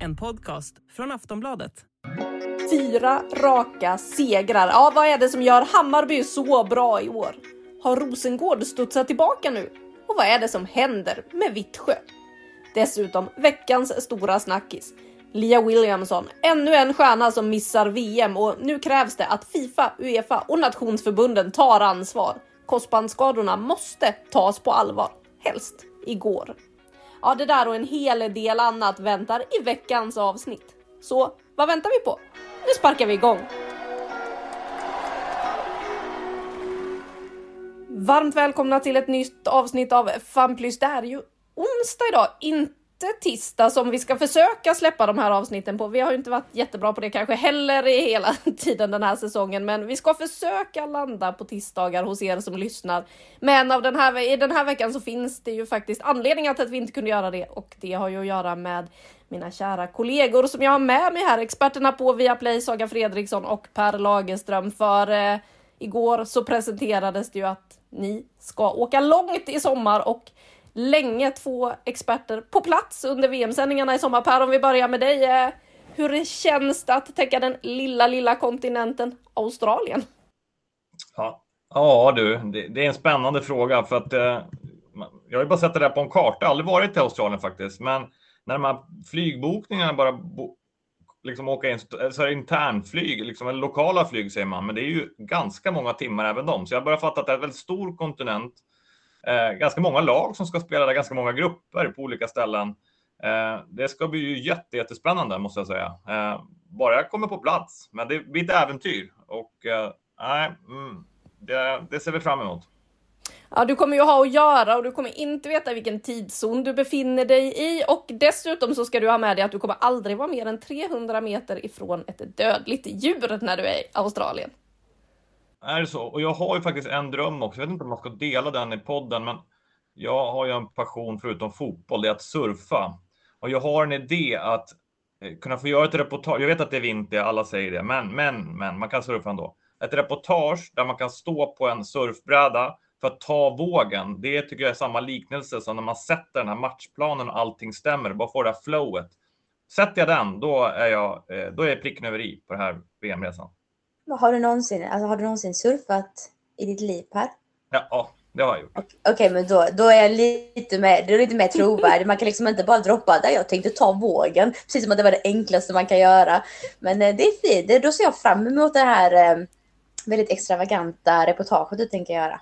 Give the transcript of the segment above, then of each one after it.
En podcast från Aftonbladet. Fyra raka segrar. Ja, vad är det som gör Hammarby så bra i år? Har Rosengård studsat tillbaka nu? Och vad är det som händer med Vittsjö? Dessutom veckans stora snackis. Lia Williamson, ännu en stjärna som missar VM och nu krävs det att Fifa, Uefa och nationsförbunden tar ansvar. Korsbandsskadorna måste tas på allvar, helst igår. Ja, det där och en hel del annat väntar i veckans avsnitt. Så vad väntar vi på? Nu sparkar vi igång! Varmt välkomna till ett nytt avsnitt av Famplys. Det är ju onsdag idag, inte tisdag som vi ska försöka släppa de här avsnitten på. Vi har ju inte varit jättebra på det kanske heller i hela tiden den här säsongen, men vi ska försöka landa på tisdagar hos er som lyssnar. Men av den här, i den här veckan så finns det ju faktiskt anledningar till att vi inte kunde göra det och det har ju att göra med mina kära kollegor som jag har med mig här, experterna på Viaplay, Saga Fredriksson och Per Lagerström. För eh, igår så presenterades det ju att ni ska åka långt i sommar och länge två experter på plats under VM-sändningarna i sommar. Per, om vi börjar med dig. Eh, hur känns det att täcka den lilla, lilla kontinenten Australien? Ja, ja du, det, det är en spännande fråga för att eh, jag har ju bara sett det där på en karta, aldrig varit i Australien faktiskt, men när de här flygbokningarna bara bo, liksom åka in, så är det internflyg, liksom eller lokala flyg säger man, men det är ju ganska många timmar även de, så jag börjar fatta att det är en väldigt stor kontinent, Eh, ganska många lag som ska spela där, ganska många grupper på olika ställen. Eh, det ska bli ju jätte, jättespännande måste jag säga. Eh, bara jag kommer på plats, men det blir ett äventyr och eh, nej, mm, det, det ser vi fram emot. Ja, du kommer ju ha att göra och du kommer inte veta vilken tidszon du befinner dig i och dessutom så ska du ha med dig att du kommer aldrig vara mer än 300 meter ifrån ett dödligt djur när du är i Australien. Är det så? Och jag har ju faktiskt en dröm också. Jag vet inte om man ska dela den i podden, men jag har ju en passion förutom fotboll, det är att surfa. Och jag har en idé att eh, kunna få göra ett reportage. Jag vet att det är vinter, alla säger det, men, men, men man kan surfa ändå. Ett reportage där man kan stå på en surfbräda för att ta vågen. Det tycker jag är samma liknelse som när man sätter den här matchplanen och allting stämmer, bara får det här flowet. Sätter jag den, då är jag, eh, då är jag pricken över i på den här VM-resan. Har du någonsin, alltså, har du någonsin surfat i ditt liv Per? Ja, ja, det har jag gjort. Okej, okej, men då, då är jag lite mer, det är lite mer trovärdig. Man kan liksom inte bara droppa där jag tänkte ta vågen. Precis som att det var det enklaste man kan göra. Men eh, det är fint. Då ser jag fram emot det här eh, väldigt extravaganta reportaget du tänker göra.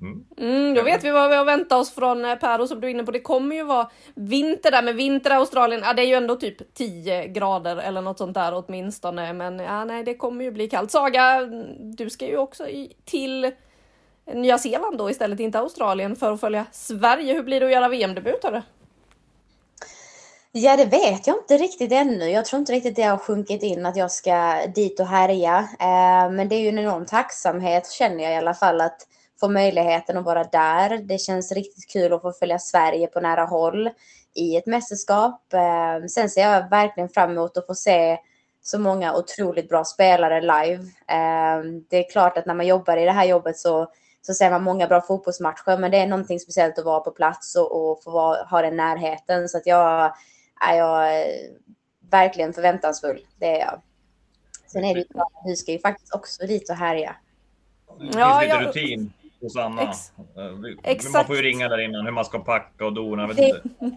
Mm. Mm, då vet vi vad vi har väntat oss från Per och som du är inne på. Det kommer ju vara vinter där, men vinter i Australien, ja, det är ju ändå typ 10 grader eller något sånt där åtminstone. Men ja, nej, det kommer ju bli kallt. Saga, du ska ju också i, till Nya Zeeland då istället, inte Australien, för att följa Sverige. Hur blir det att göra VM-debut? hörru? Ja, det vet jag inte riktigt ännu. Jag tror inte riktigt det har sjunkit in att jag ska dit och härja. Eh, men det är ju en enorm tacksamhet känner jag i alla fall att få möjligheten att vara där. Det känns riktigt kul att få följa Sverige på nära håll i ett mästerskap. Eh, sen ser jag verkligen fram emot att få se så många otroligt bra spelare live. Eh, det är klart att när man jobbar i det här jobbet så så ser man många bra fotbollsmatcher, men det är någonting speciellt att vara på plats och, och få vara, ha den närheten. Så att jag är jag verkligen förväntansfull. Det är jag. Sen är det ju att du ska ju faktiskt också dit och härja. Det finns Ja, lite jag- rutin hos Anna. Ex- Eh, vi- exakt. Man får ju ringa där innan hur man ska packa och dona. Vet inte.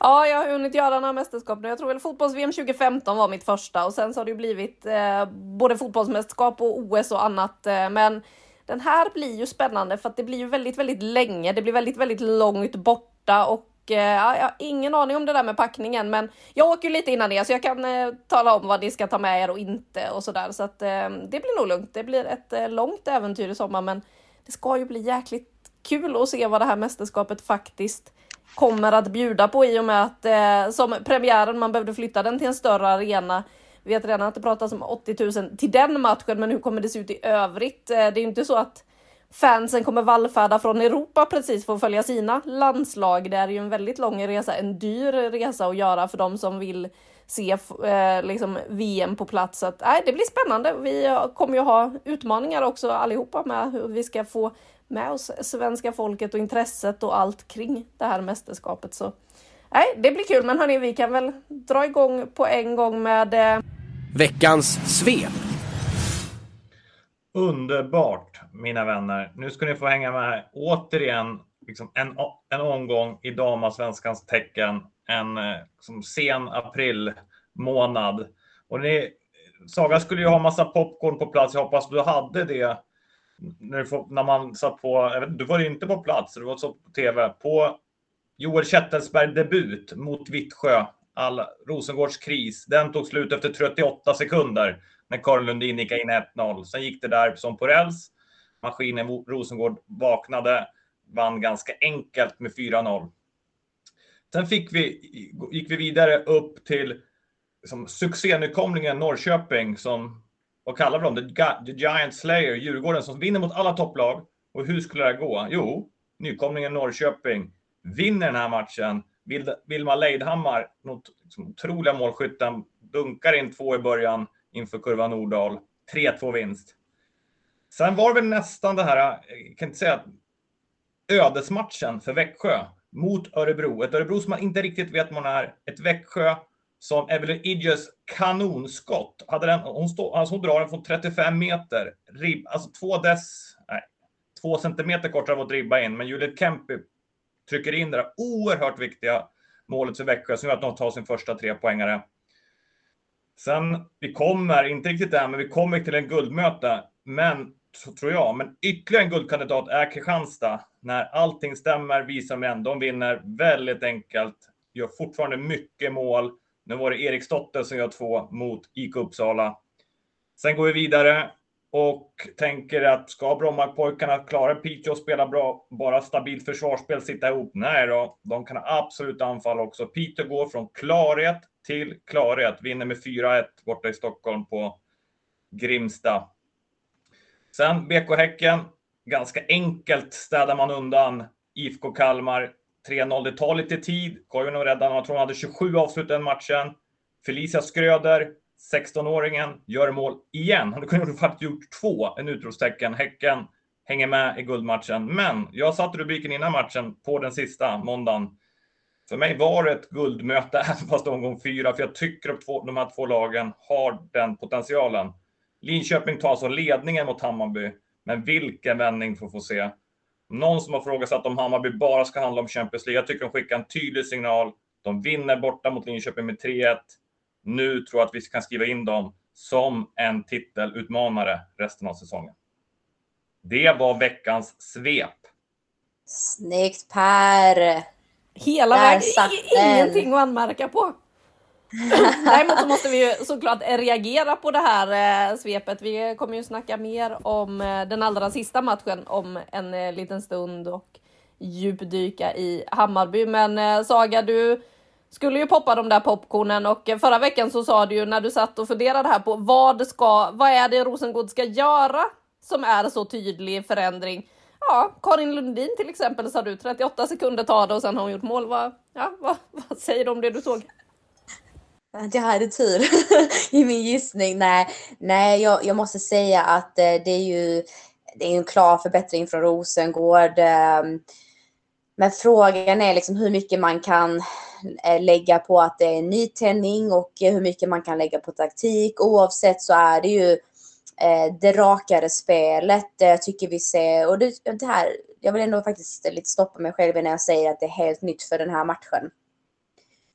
Ja, jag har hunnit göra några mästerskap nu. Jag tror väl fotbolls-VM 2015 var mitt första och sen så har det ju blivit eh, både fotbollsmästerskap och OS och annat. Eh, men den här blir ju spännande för att det blir ju väldigt, väldigt länge. Det blir väldigt, väldigt långt borta och eh, ja, jag har ingen aning om det där med packningen, men jag åker ju lite innan det så jag kan eh, tala om vad ni ska ta med er och inte och sådär. Så att eh, det blir nog lugnt. Det blir ett eh, långt äventyr i sommar, men det ska ju bli jäkligt kul att se vad det här mästerskapet faktiskt kommer att bjuda på i och med att eh, som premiären, man behövde flytta den till en större arena. Vi vet redan att det pratas om 80 000 till den matchen, men hur kommer det se ut i övrigt? Eh, det är ju inte så att fansen kommer vallfärda från Europa precis för att följa sina landslag. Det är ju en väldigt lång resa, en dyr resa att göra för de som vill se eh, liksom VM på plats. Så att, nej, det blir spännande. Vi kommer ju ha utmaningar också allihopa med hur vi ska få med oss svenska folket och intresset och allt kring det här mästerskapet. Så nej, det blir kul. Men hörni, vi kan väl dra igång på en gång med eh... Veckans svep. Underbart, mina vänner. Nu ska ni få hänga med återigen liksom en, en omgång i damasvenskans tecken. En eh, som sen april månad. Och ni, Saga skulle ju ha massa popcorn på plats. Jag hoppas du hade det när, när man satt på, jag vet, du var inte på plats, du var så på tv, på Joel Kettelsberg debut mot Vittsjö, all Rosengårds kris. Den tog slut efter 38 sekunder när Karin Lundin gick in 1-0. Sen gick det där som på räls. Maskinen Rosengård vaknade, vann ganska enkelt med 4-0. Sen fick vi, gick vi vidare upp till liksom, succénykomlingen Norrköping som vad kallar vi dem? The, The Giant Slayer, Djurgården, som vinner mot alla topplag. Och hur skulle det gå? Jo, nykomlingen Norrköping vinner den här matchen. Vilma Leidhammar, liksom, otroliga målskytten, dunkar in två i början inför kurva Nordahl. 3-2 vinst. Sen var det väl nästan det här, jag kan inte säga ödesmatchen för Växjö mot Örebro. Ett Örebro som man inte riktigt vet vad man är. Ett Växjö som Evelyn Idjes kanonskott. Hade den, hon, stå, alltså hon drar den från 35 meter. Rib, alltså två dess, nej, två centimeter kortare mot ribba in. Men Juliet Kempi trycker in det där oerhört viktiga målet för Växjö som gör att de tar sin första trepoängare. Sen, vi kommer, inte riktigt där, men vi kommer till en guldmöte. Men, tror jag, men ytterligare en guldkandidat är Kristianstad. När allting stämmer visar de De vinner väldigt enkelt, gör fortfarande mycket mål nu var det Erik Stotte som gör två mot IK Uppsala. Sen går vi vidare och tänker att ska Brommapojkarna klara Piteå och spela bra, bara stabilt försvarsspel, sitta ihop? Nej då, de kan absolut anfalla också. Piteå går från klarhet till klarhet, vinner med 4-1 borta i Stockholm på Grimsta. Sen BK Häcken, ganska enkelt städar man undan IFK Kalmar 3-0. Det tar lite tid. Koivunen var räddad. Jag tror han hade 27 avslut den matchen. Felicia Skröder, 16-åringen, gör mål igen. Han kunde faktiskt gjort två, en utropstecken. Häcken hänger med i guldmatchen. Men jag satte rubriken innan matchen på den sista måndagen. För mig var det ett guldmöte, även fast omgång fyra, för jag tycker att de här två lagen har den potentialen. Linköping tar alltså ledningen mot Hammarby, men vilken vändning får få se. Någon som har frågat om Hammarby bara ska handla om Champions League. Jag tycker de skickar en tydlig signal. De vinner borta mot Linköping med 3-1. Nu tror jag att vi kan skriva in dem som en titelutmanare resten av säsongen. Det var veckans svep. Snyggt Per! Hela vägen, ingenting att anmärka på. Däremot så måste vi ju såklart reagera på det här eh, svepet. Vi kommer ju snacka mer om eh, den allra sista matchen om en eh, liten stund och djupdyka i Hammarby. Men eh, Saga, du skulle ju poppa de där popcornen och eh, förra veckan så sa du ju när du satt och funderade här på vad ska, vad är det Rosengård ska göra som är så tydlig förändring? Ja, Karin Lundin till exempel sa du 38 sekunder tar det och sen har hon gjort mål. Vad, ja, vad, vad säger du om det du såg? Att jag hade tur i min gissning. Nej, nej jag, jag måste säga att eh, det är ju det är en klar förbättring från Rosengård. Eh, men frågan är liksom hur mycket man kan eh, lägga på att det är nytändning och hur mycket man kan lägga på taktik. Oavsett så är det ju eh, det rakare spelet jag tycker vi ser. Och det, det här, jag vill ändå faktiskt lite stoppa mig själv när jag säger att det är helt nytt för den här matchen.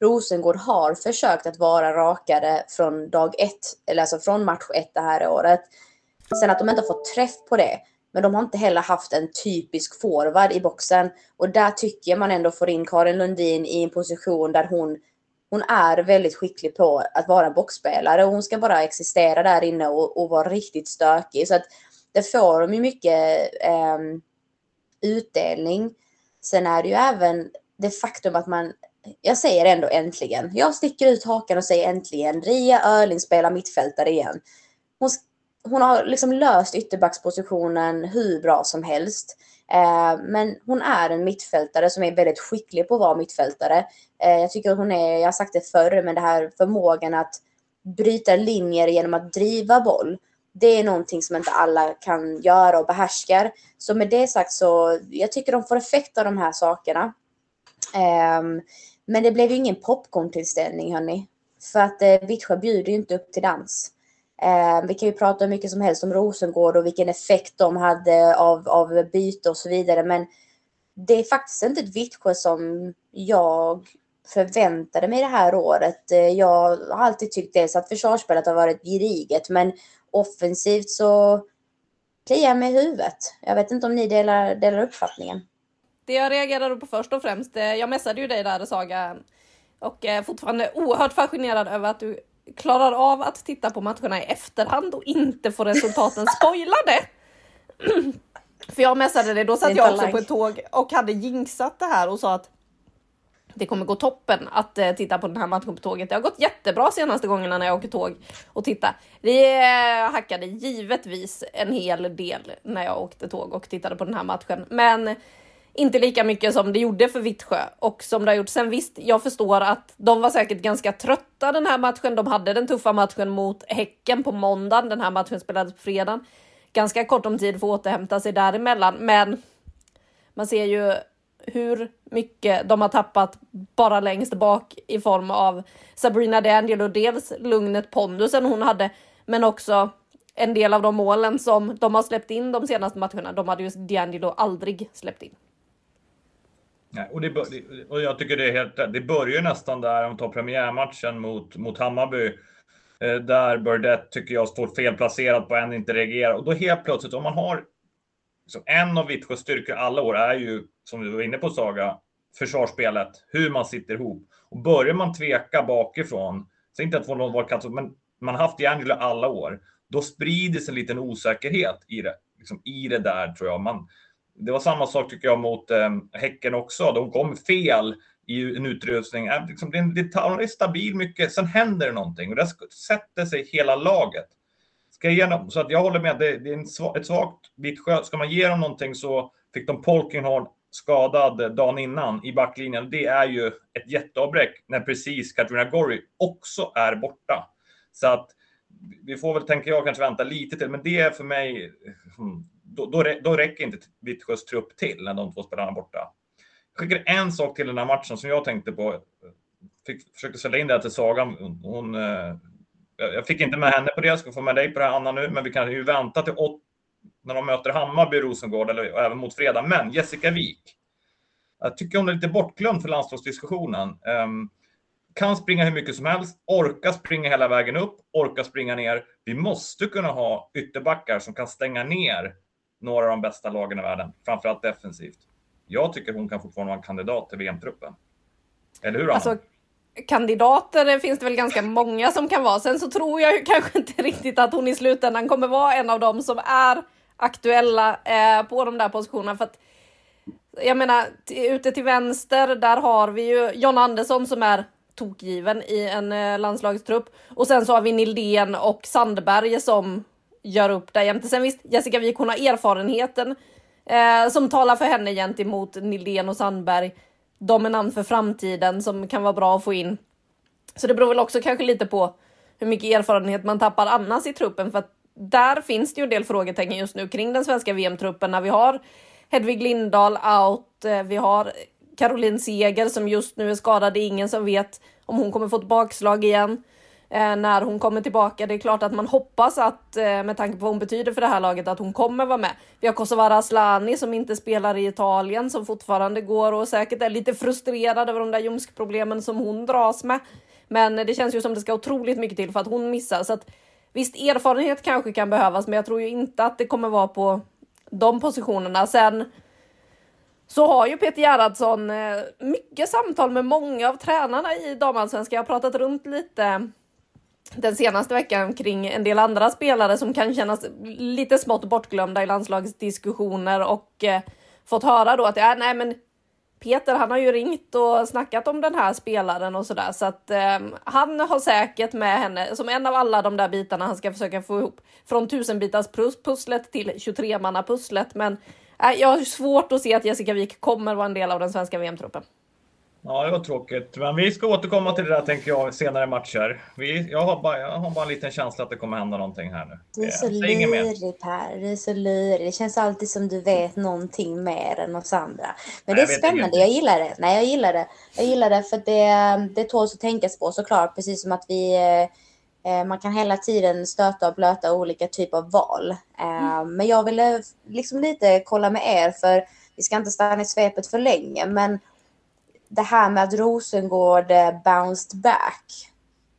Rosengård har försökt att vara rakare från dag ett, eller alltså från match ett det här året. Sen att de inte har fått träff på det. Men de har inte heller haft en typisk forward i boxen. Och där tycker jag man ändå får in Karin Lundin i en position där hon, hon är väldigt skicklig på att vara boxspelare. Och hon ska bara existera där inne och, och vara riktigt stökig. Så att det får de ju mycket eh, utdelning. Sen är det ju även det faktum att man, jag säger ändå äntligen, jag sticker ut hakan och säger äntligen, Ria Öhrling spelar mittfältare igen. Hon, hon har liksom löst ytterbackspositionen hur bra som helst. Eh, men hon är en mittfältare som är väldigt skicklig på att vara mittfältare. Eh, jag tycker hon är, jag har sagt det förr, men det här förmågan att bryta linjer genom att driva boll. Det är någonting som inte alla kan göra och behärskar. Så med det sagt så, jag tycker de får effekt av de här sakerna. Um, men det blev ju ingen popcorn-tillställning hörni. För att eh, Vittsjö bjuder ju inte upp till dans. Eh, vi kan ju prata hur mycket som helst om Rosengård och vilken effekt de hade av, av byte och så vidare. Men det är faktiskt inte ett Vittsjö som jag förväntade mig det här året. Eh, jag har alltid tyckt dels att försvarsspelet har varit gediget, men offensivt så kliar jag mig i huvudet. Jag vet inte om ni delar, delar uppfattningen. Det jag reagerade på först och främst, eh, jag messade ju dig där Saga och är fortfarande oerhört fascinerad över att du klarar av att titta på matcherna i efterhand och inte få resultaten spoilade. För jag messade dig, då satt jag också på ett tåg och hade jinxat det här och sa att det kommer gå toppen att eh, titta på den här matchen på tåget. Det har gått jättebra senaste gångerna när jag åker tåg och titta. Det eh, hackade givetvis en hel del när jag åkte tåg och tittade på den här matchen, men inte lika mycket som det gjorde för Vittsjö och som det har gjort sen. Visst, jag förstår att de var säkert ganska trötta den här matchen. De hade den tuffa matchen mot Häcken på måndagen. Den här matchen spelades på fredagen. Ganska kort om tid för att återhämta sig däremellan, men man ser ju hur mycket de har tappat bara längst bak i form av Sabrina D'Angelo. Dels lugnet, pondusen hon hade, men också en del av de målen som de har släppt in de senaste matcherna. De hade ju D'Angelo aldrig släppt in. Nej, och, det, och jag tycker det är helt Det börjar nästan där, om vi tar premiärmatchen mot, mot Hammarby. Eh, där Burdett tycker jag står felplacerad på en inte reagerar. Och då helt plötsligt, om man har liksom, en av Vittsjös styrkor alla år är ju, som du var inne på Saga, försvarsspelet, hur man sitter ihop. Och börjar man tveka bakifrån, så inte att få någon var men man har haft D'Angelo alla år, då sprider sig en liten osäkerhet i det, liksom, i det där tror jag. Man, det var samma sak tycker jag mot eh, Häcken också. De kom fel i en utrustning. Eh, liksom, det, är, det är stabil mycket, sen händer det någonting och det sätter sig hela laget. Ska jag så att jag håller med, det, det är en, ett svagt Vittsjö. Ska man ge dem någonting så fick de Polkinghorn skadad eh, dagen innan i backlinjen. Det är ju ett jätteavbräck när precis Katarina Gorry också är borta. Så att vi får väl, tänker jag, kanske vänta lite till, men det är för mig eh, hmm, då, då, då räcker inte Vittsjös trupp till när de två spelarna är borta. Jag skickar en sak till den här matchen som jag tänkte på. Fick, försökte sälja in det här till Sagan. Hon, hon, eh, jag fick inte med henne på det, jag ska få med dig på det här Anna nu, men vi kan ju vänta till åt, när de möter Hammarby och Rosengård, eller även mot fredag. Men Jessica Wik. Jag tycker hon är lite bortglömd för landslagsdiskussionen. Um, kan springa hur mycket som helst, orka springa hela vägen upp, orka springa ner. Vi måste kunna ha ytterbackar som kan stänga ner några av de bästa lagen i världen, framförallt defensivt. Jag tycker hon kan fortfarande vara en kandidat till VM-truppen. Eller hur Anna? Alltså, kandidater finns det väl ganska många som kan vara. Sen så tror jag ju kanske inte riktigt att hon i slutändan kommer vara en av dem som är aktuella eh, på de där positionerna. För att, jag menar, ute till vänster, där har vi ju John Andersson som är tokgiven i en eh, landslagstrupp. Och sen så har vi Nildén och Sandberg som gör upp där jämte. Sen visst, Jessica Wik, hon har erfarenheten eh, som talar för henne gentemot Nildén och Sandberg. De är namn för framtiden som kan vara bra att få in. Så det beror väl också kanske lite på hur mycket erfarenhet man tappar annars i truppen för att där finns det ju en del frågetecken just nu kring den svenska VM-truppen när vi har Hedvig Lindahl out, eh, vi har Caroline Seger som just nu är skadad. Det är ingen som vet om hon kommer få ett bakslag igen Eh, när hon kommer tillbaka. Det är klart att man hoppas att eh, med tanke på vad hon betyder för det här laget att hon kommer vara med. Vi har Kosovare Asllani som inte spelar i Italien som fortfarande går och säkert är lite frustrerad över de där ljumskproblemen som hon dras med. Men det känns ju som det ska otroligt mycket till för att hon missar så att visst erfarenhet kanske kan behövas, men jag tror ju inte att det kommer vara på de positionerna. Sen så har ju Peter Gerhardsson eh, mycket samtal med många av tränarna i damallsvenskan. Jag har pratat runt lite den senaste veckan kring en del andra spelare som kan kännas lite smått bortglömda i landslagsdiskussioner och eh, fått höra då att ja, nej, men Peter, han har ju ringt och snackat om den här spelaren och sådär så att eh, han har säkert med henne som en av alla de där bitarna han ska försöka få ihop från tusenbitars pusslet till 23 manna pusslet. Men eh, jag har svårt att se att Jessica Wik kommer vara en del av den svenska VM-truppen. Ja, det var tråkigt. Men vi ska återkomma till det där tänker jag senare matcher. Vi, jag, har bara, jag har bara en liten känsla att det kommer hända någonting här nu. Du är så lurig Per. Du är så lurig. Det känns alltid som du vet någonting mer än oss andra. Men Nej, det är spännande. Ingenting. Jag gillar det. Nej, jag gillar det. Jag gillar det för det, det tåls att tänkas på såklart. Precis som att vi eh, man kan hela tiden stöta och blöta olika typer av val. Eh, mm. Men jag ville liksom lite kolla med er för vi ska inte stanna i svepet för länge. Men det här med att Rosengård eh, bounced back.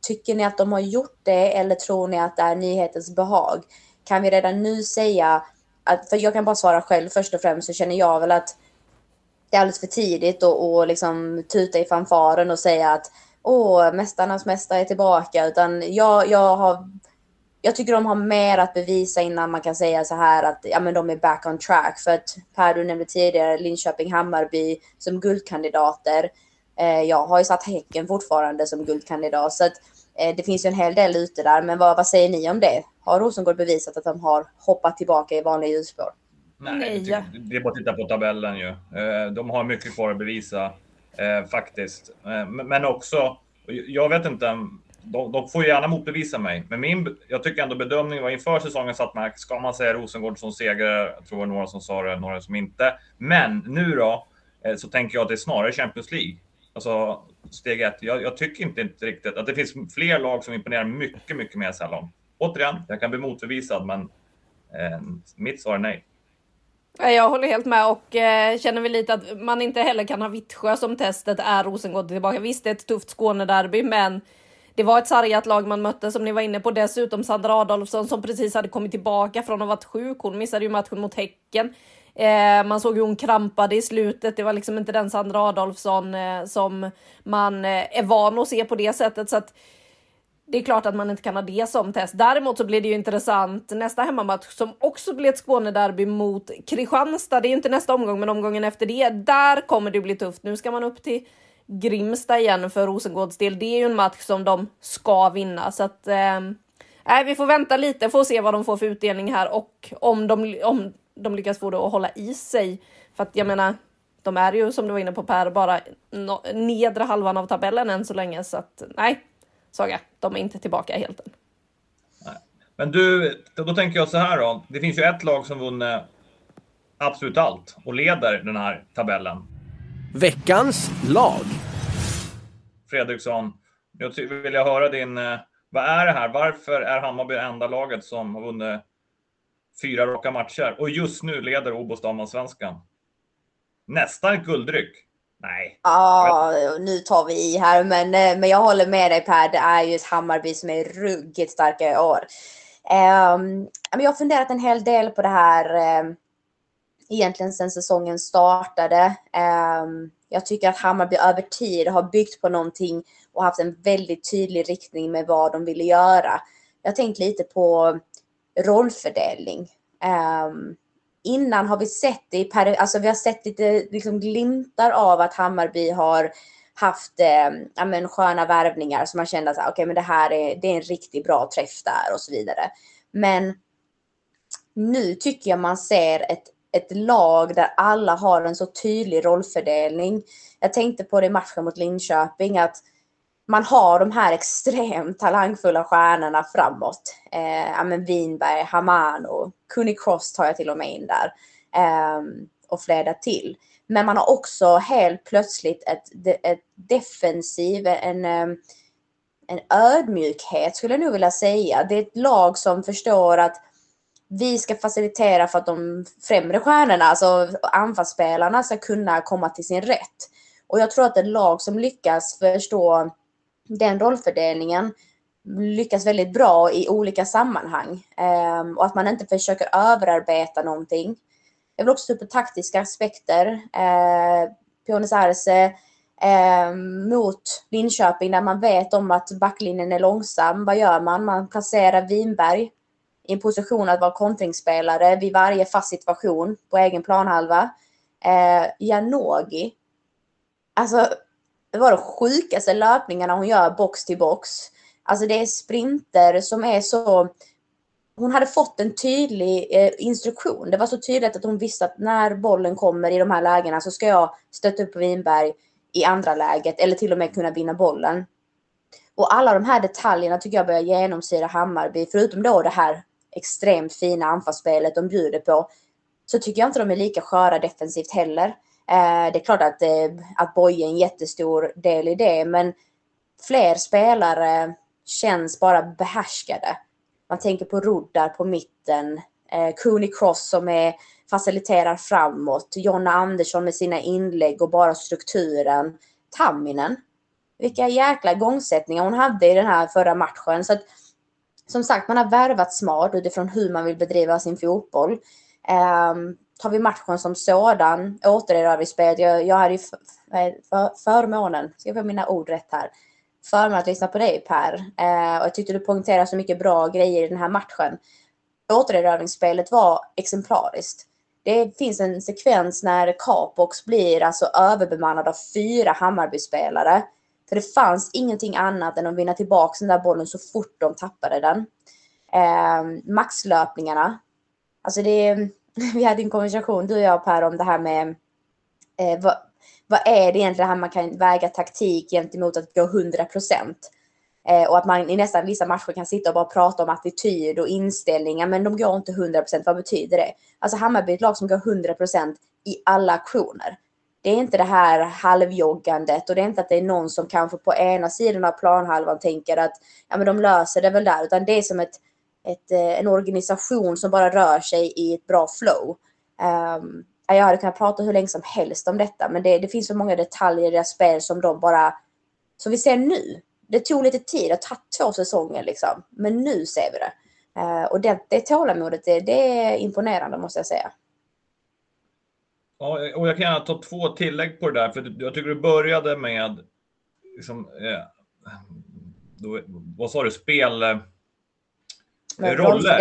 Tycker ni att de har gjort det eller tror ni att det är nyhetens behag? Kan vi redan nu säga att, för jag kan bara svara själv först och främst så känner jag väl att det är alldeles för tidigt att liksom tuta i fanfaren och säga att åh, mästarnas mästare är tillbaka, utan jag, jag har jag tycker de har mer att bevisa innan man kan säga så här att ja, men de är back on track. För att Per, du nämnde tidigare Linköping, Hammarby som guldkandidater. Eh, jag har ju satt Häcken fortfarande som guldkandidat. Så att, eh, det finns ju en hel del ute där. Men vad, vad säger ni om det? Har Rosengård bevisat att de har hoppat tillbaka i vanliga hjulspår? Nej, Nej. det är bara att titta på tabellen ju. Eh, de har mycket kvar att bevisa eh, faktiskt. Eh, men också, jag vet inte de, de, får gärna motbevisa mig, men min, jag tycker ändå bedömningen var inför säsongen satt man, ska man säga Rosengård som segrare? Jag tror det var några som sa det, några som inte. Men nu då, eh, så tänker jag att det är snarare Champions League. Alltså steg ett. Jag, jag tycker inte, inte riktigt att det finns fler lag som imponerar mycket, mycket mer sällan. Återigen, jag kan bli motbevisad, men eh, mitt svar är nej. Jag håller helt med och eh, känner väl lite att man inte heller kan ha Vittsjö som testet är Rosengård tillbaka. Visst, det är ett tufft Skånederby, men det var ett sargat lag man mötte som ni var inne på. Dessutom Sandra Adolfsson som precis hade kommit tillbaka från att ha varit sjuk. Hon missade ju matchen mot Häcken. Eh, man såg hur hon krampade i slutet. Det var liksom inte den Sandra Adolfsson eh, som man eh, är van att se på det sättet. Så att det är klart att man inte kan ha det som test. Däremot så blir det ju intressant nästa hemmamatch som också blir ett Skånederby mot Kristianstad. Det är ju inte nästa omgång, men omgången efter det. Där kommer det bli tufft. Nu ska man upp till Grimsta igen för Rosengårds del. Det är ju en match som de ska vinna så att eh, vi får vänta lite, får se vad de får för utdelning här och om de, om de lyckas få det att hålla i sig. För att jag menar, de är ju som du var inne på Per, bara no, nedre halvan av tabellen än så länge så att nej, Saga, de är inte tillbaka helt än. Men du, då tänker jag så här då. Det finns ju ett lag som vunnit absolut allt och leder den här tabellen. Veckans lag. Fredriksson, jag vill jag höra din... Eh, vad är det här? Varför är Hammarby det enda laget som har vunnit fyra raka matcher och just nu leder Obos damallsvenskan? Nästan ett guldryck. Nej. Ja, nu tar vi i här, men, eh, men jag håller med dig Per. Det är ju ett Hammarby som är ruggigt starka i år. Um, jag har funderat en hel del på det här. Um, egentligen sedan säsongen startade. Ehm, jag tycker att Hammarby över tid har byggt på någonting och haft en väldigt tydlig riktning med vad de ville göra. Jag har tänkt lite på rollfördelning. Ehm, innan har vi sett det i alltså vi har sett lite liksom glimtar av att Hammarby har haft eh, ja, men, sköna värvningar som man kände att okay, men det här är, det är en riktigt bra träff där och så vidare. Men nu tycker jag man ser ett ett lag där alla har en så tydlig rollfördelning. Jag tänkte på det i matchen mot Linköping att man har de här extremt talangfulla stjärnorna framåt. Eh, ja, men Winberg, Hamano, Kuni Cross tar jag till och med in där. Eh, och flera till. Men man har också helt plötsligt ett, ett defensiv, en, ehm, en ödmjukhet skulle jag nog vilja säga. Det är ett lag som förstår att vi ska facilitera för att de främre stjärnorna, alltså anfallsspelarna, ska kunna komma till sin rätt. Och jag tror att ett lag som lyckas förstå den rollfördelningen lyckas väldigt bra i olika sammanhang. Um, och att man inte försöker överarbeta någonting. Jag vill också ta upp taktiska aspekter. Uh, Pionis Arce eh, mot Linköping där man vet om att backlinjen är långsam. Vad gör man? Man placerar Winberg i en position att vara kontringsspelare vid varje fast situation på egen planhalva. Eh, Janogy. Alltså, det var de sjukaste löpningarna hon gör box till box. Alltså det är sprinter som är så... Hon hade fått en tydlig eh, instruktion. Det var så tydligt att hon visste att när bollen kommer i de här lägena så ska jag stötta upp Winberg i andra läget eller till och med kunna vinna bollen. Och alla de här detaljerna tycker jag börjar genomsyra Hammarby. Förutom då det här extremt fina anfallsspelet de bjuder på så tycker jag inte de är lika sköra defensivt heller. Eh, det är klart att, eh, att Boye är en jättestor del i det, men fler spelare känns bara behärskade. Man tänker på Roddar på mitten, eh, Cooney Cross som är, faciliterar framåt, Jonna Andersson med sina inlägg och bara strukturen. Tamminen. Vilka jäkla gångsättningar hon hade i den här förra matchen. Så att, som sagt, man har värvat smart utifrån hur man vill bedriva sin fotboll. Um, tar vi matchen som sådan, återerövringsspelet, jag, jag hade ju för, förmånen, ska jag få mina ord rätt här, förmånen att lyssna på dig Per. Uh, och jag tyckte du poängterade så mycket bra grejer i den här matchen. Återerövringsspelet var exemplariskt. Det finns en sekvens när Capox blir alltså överbemannad av fyra Hammarbyspelare. För det fanns ingenting annat än att vinna tillbaka den där bollen så fort de tappade den. Eh, maxlöpningarna. Alltså det, vi hade en konversation du och jag Per om det här med eh, vad, vad är det egentligen här man kan väga taktik gentemot att gå 100 procent. Eh, och att man i nästan vissa matcher kan sitta och bara prata om attityd och inställningar, men de går inte 100 procent. Vad betyder det? Alltså Hammarby är ett lag som går 100 procent i alla aktioner. Det är inte det här halvjoggandet och det är inte att det är någon som kanske på ena sidan av planhalvan tänker att ja, men de löser det väl där, utan det är som ett, ett, eh, en organisation som bara rör sig i ett bra flow. Um, jag hade kunnat prata hur länge som helst om detta, men det, det finns så många detaljer i deras spel som de bara, som vi ser nu. Det tog lite tid, det har tagit två säsonger liksom, men nu ser vi det. Uh, och det, det tålamodet, det, det är imponerande måste jag säga. Ja, och jag kan gärna ta två tillägg på det där, för jag tycker du började med, liksom, eh, då, vad sa du, spel... Eh, roller.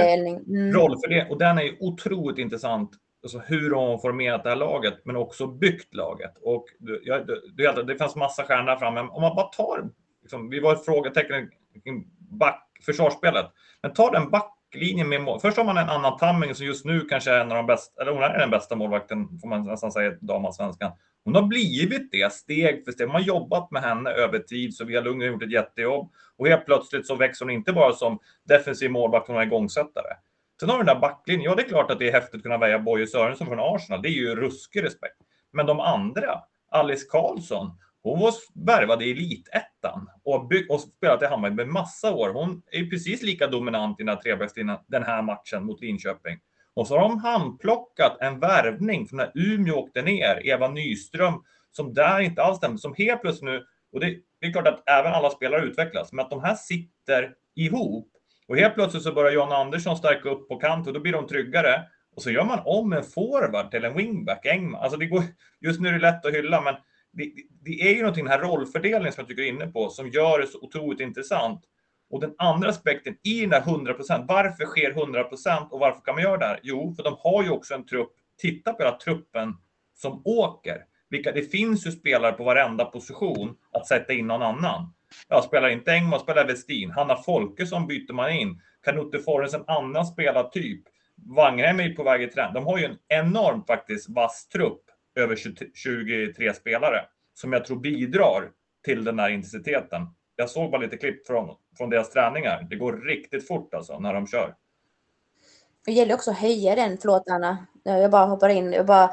Mm. Rollfördelning. Och den är ju otroligt intressant, alltså hur de har formerat det här laget, men också byggt laget. Och det, det, det fanns massa stjärnor framme. Om man bara tar, liksom, vi var ett frågetecken kring back, försvarsspelet, men ta den back backlinjen med mål. Först har man en Anna Tamming som just nu kanske är en av de bästa, eller hon är den bästa målvakten, får man nästan säga, damallsvenskan. Hon har blivit det steg för steg. Man har jobbat med henne över tid, så Sofia Lundgren har gjort ett jättejobb. Och helt plötsligt så växer hon inte bara som defensiv målvakt, hon är igångsättare. Sen har vi den där backlinjen. Ja, det är klart att det är häftigt att kunna väja Boje Sörensen från Arsenal. Det är ju ruskig respekt. Men de andra, Alice Karlsson, hon var värvad i elitettan och, bygg, och spelat i Hammarby med massa år. Hon är precis lika dominant i den här den här matchen mot Linköping. Och så har de handplockat en värvning från när Umeå åkte ner, Eva Nyström, som där inte alls stämde, som helt plötsligt nu, och det, det är klart att även alla spelare utvecklas, men att de här sitter ihop och helt plötsligt så börjar John Andersson stärka upp på kant och då blir de tryggare. Och så gör man om en forward till en wingback, Engman. Alltså det går, just nu är det lätt att hylla, men det, det, är ju någonting, den här rollfördelningen som jag tycker är inne på, som gör det så otroligt intressant. Och den andra aspekten i den här 100 procent. varför sker 100 procent och varför kan man göra det här? Jo, för de har ju också en trupp, titta på hela truppen som åker. Vilka, det finns ju spelare på varenda position att sätta in någon annan. Ja, spelar inte Engman, spelar Westin. Hanna Folkesson byter man in. Kanutte Forrens en annan spelartyp. Wangerheim är på väg i trend. De har ju en enormt faktiskt vass trupp över 23 spelare som jag tror bidrar till den här intensiteten. Jag såg bara lite klipp från, från deras träningar. Det går riktigt fort alltså när de kör. Det gäller också att höja den, förlåt Anna, jag bara hoppar in. Jag bara,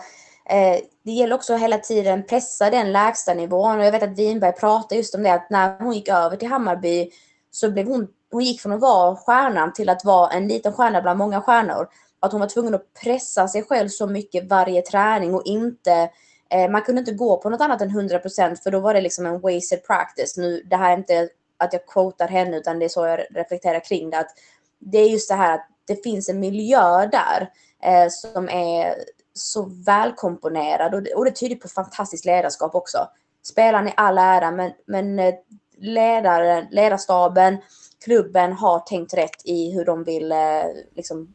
eh, det gäller också att hela tiden pressa den lägsta nivån. Och jag vet att Winberg pratade just om det, att när hon gick över till Hammarby så blev hon, hon gick från att vara stjärnan till att vara en liten stjärna bland många stjärnor att hon var tvungen att pressa sig själv så mycket varje träning och inte eh, man kunde inte gå på något annat än 100% för då var det liksom en wasted practice. Nu, det här är inte att jag quotar henne utan det är så jag reflekterar kring det. Att det är just det här att det finns en miljö där eh, som är så välkomponerad och det, och det tyder på fantastiskt ledarskap också. spelaren i all ära, men, men eh, ledaren, ledarstaben, klubben har tänkt rätt i hur de vill eh, liksom,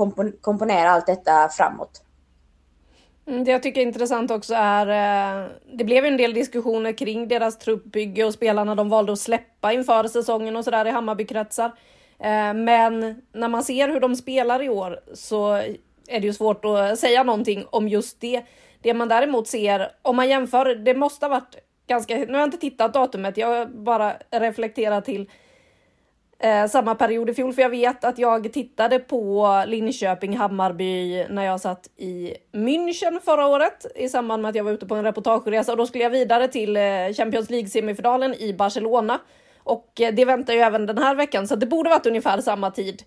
kompon komponera allt detta framåt. Mm, det jag tycker är intressant också är, eh, det blev en del diskussioner kring deras truppbygge och spelarna de valde att släppa inför säsongen och sådär i Hammarbykretsar. Eh, men när man ser hur de spelar i år så är det ju svårt att säga någonting om just det. Det man däremot ser, om man jämför, det måste ha varit ganska, nu har jag inte tittat datumet, jag bara reflekterar till eh, samma period i fjol, för jag vet att jag tittade på Linköping-Hammarby när jag satt i München förra året i samband med att jag var ute på en reportageresa och då skulle jag vidare till eh, Champions League-semifinalen i Barcelona. Och eh, det väntar ju även den här veckan, så det borde varit ungefär samma tid.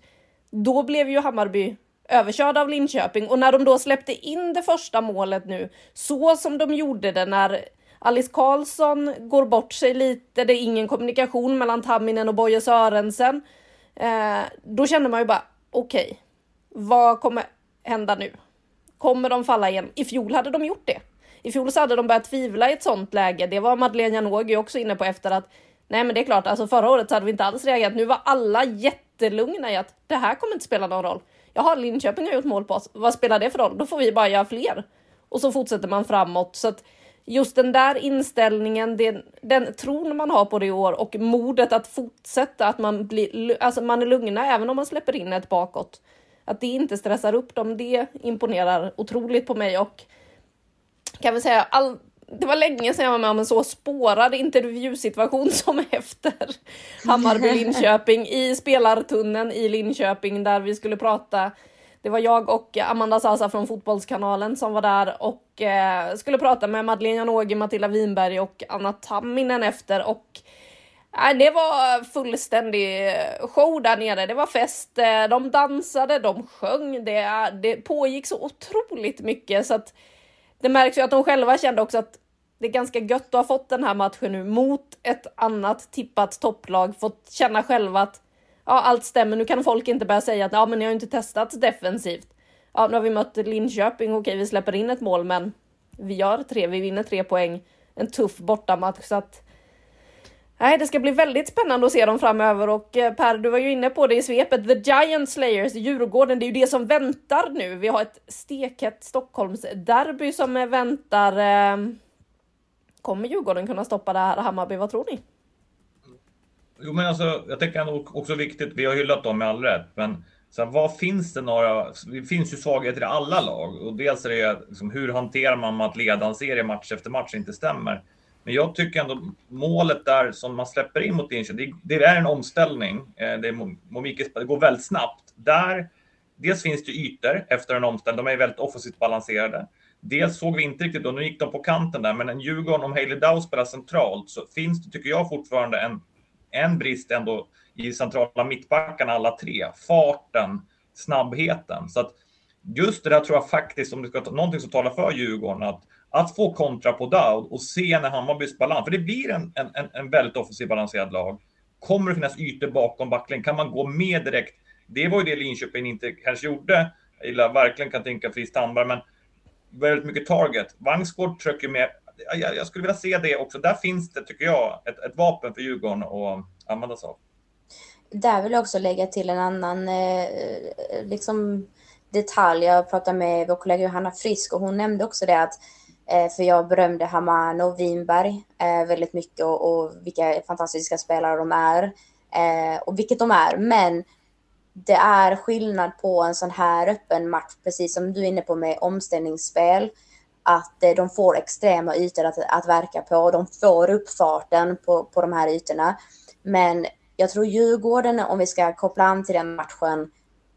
Då blev ju Hammarby överkörda av Linköping och när de då släppte in det första målet nu, så som de gjorde det när Alice Karlsson går bort sig lite, det är ingen kommunikation mellan Tamminen och Boje Sörensen. Eh, då känner man ju bara, okej, okay, vad kommer hända nu? Kommer de falla igen? I fjol hade de gjort det. I fjol så hade de börjat tvivla i ett sånt läge. Det var Madeleine Janogy också inne på efter att nej, men det är klart, alltså förra året så hade vi inte alls reagerat. Nu var alla jättelugna i att det här kommer inte spela någon roll. Jaha, Linköping har gjort mål på oss. Vad spelar det för roll? Då får vi bara göra fler. Och så fortsätter man framåt. Så att just den där inställningen, den, den tron man har på det i år och modet att fortsätta, att man, blir, alltså man är lugna även om man släpper in ett bakåt. Att det inte stressar upp dem, det imponerar otroligt på mig och kan vi säga all, det var länge sedan jag var med om en så spårad intervjusituation som efter Hammarby-Linköping i spelartunneln i Linköping där vi skulle prata. Det var jag och Amanda Sasa från Fotbollskanalen som var där och eh, skulle prata med Madeleine Janogy, Matilda Winberg och Anna Tamminen efter och eh, det var fullständig eh, show där nere. Det var fest, eh, de dansade, de sjöng, det, det pågick så otroligt mycket så att det märks ju att de själva kände också att det är ganska gött att ha fått den här matchen nu mot ett annat tippat topplag, fått känna själva att ja, allt stämmer. Nu kan folk inte börja säga att ja, men ni har inte testat defensivt. Ja, nu har vi mött Linköping. Okej, vi släpper in ett mål, men vi gör tre. Vi vinner tre poäng. En tuff bortamatch så att. Nej, det ska bli väldigt spännande att se dem framöver och eh, Per, du var ju inne på det i svepet. The Giant Slayers, Djurgården, det är ju det som väntar nu. Vi har ett stekhett Stockholmsderby som väntar. Eh, Kommer Djurgården kunna stoppa det här Hammarby? Vad tror ni? Jo, men alltså, jag tänker ändå också viktigt. Vi har hyllat dem med all rätt, men sen vad finns det några? Det finns ju svagheter i alla lag och dels är det liksom, hur hanterar man att leda en serie match efter match inte stämmer. Men jag tycker ändå målet där som man släpper in mot Linköping, det, det, är en omställning. Eh, det, är, det går väldigt snabbt. Där, dels finns det ytor efter en omställning. De är väldigt offensivt balanserade. Dels såg vi inte riktigt, och nu gick de på kanten där, men en Djurgården, om Hailey Dow spelar centralt, så finns det, tycker jag, fortfarande en, en brist ändå i centrala mittbackarna alla tre. Farten, snabbheten. Så att just det där tror jag faktiskt, om det ska ta någonting som talar för Djurgården, att, att få kontra på Dowd och se när Hammarbys balans, för det blir en, en, en väldigt offensiv balanserad lag. Kommer det finnas ytor bakom backlinjen? Kan man gå med direkt? Det var ju det Linköping inte kanske gjorde. Jag gillar, verkligen kan tänka Fris Tandberg, men väldigt mycket target. Vangsgård trycker med. Jag, jag, skulle vilja se det också. Där finns det, tycker jag, ett, ett vapen för Djurgården att använda sig av. Där vill jag också lägga till en annan eh, liksom detalj. Jag pratade med vår kollega Johanna Frisk och hon nämnde också det att eh, för jag berömde Haman och Winberg eh, väldigt mycket och, och, vilka fantastiska spelare de är. Eh, och vilket de är. Men det är skillnad på en sån här öppen match, precis som du är inne på med omställningsspel. Att eh, de får extrema ytor att, att verka på. De får upp farten på, på de här ytorna. Men jag tror Djurgården, om vi ska koppla an till den matchen,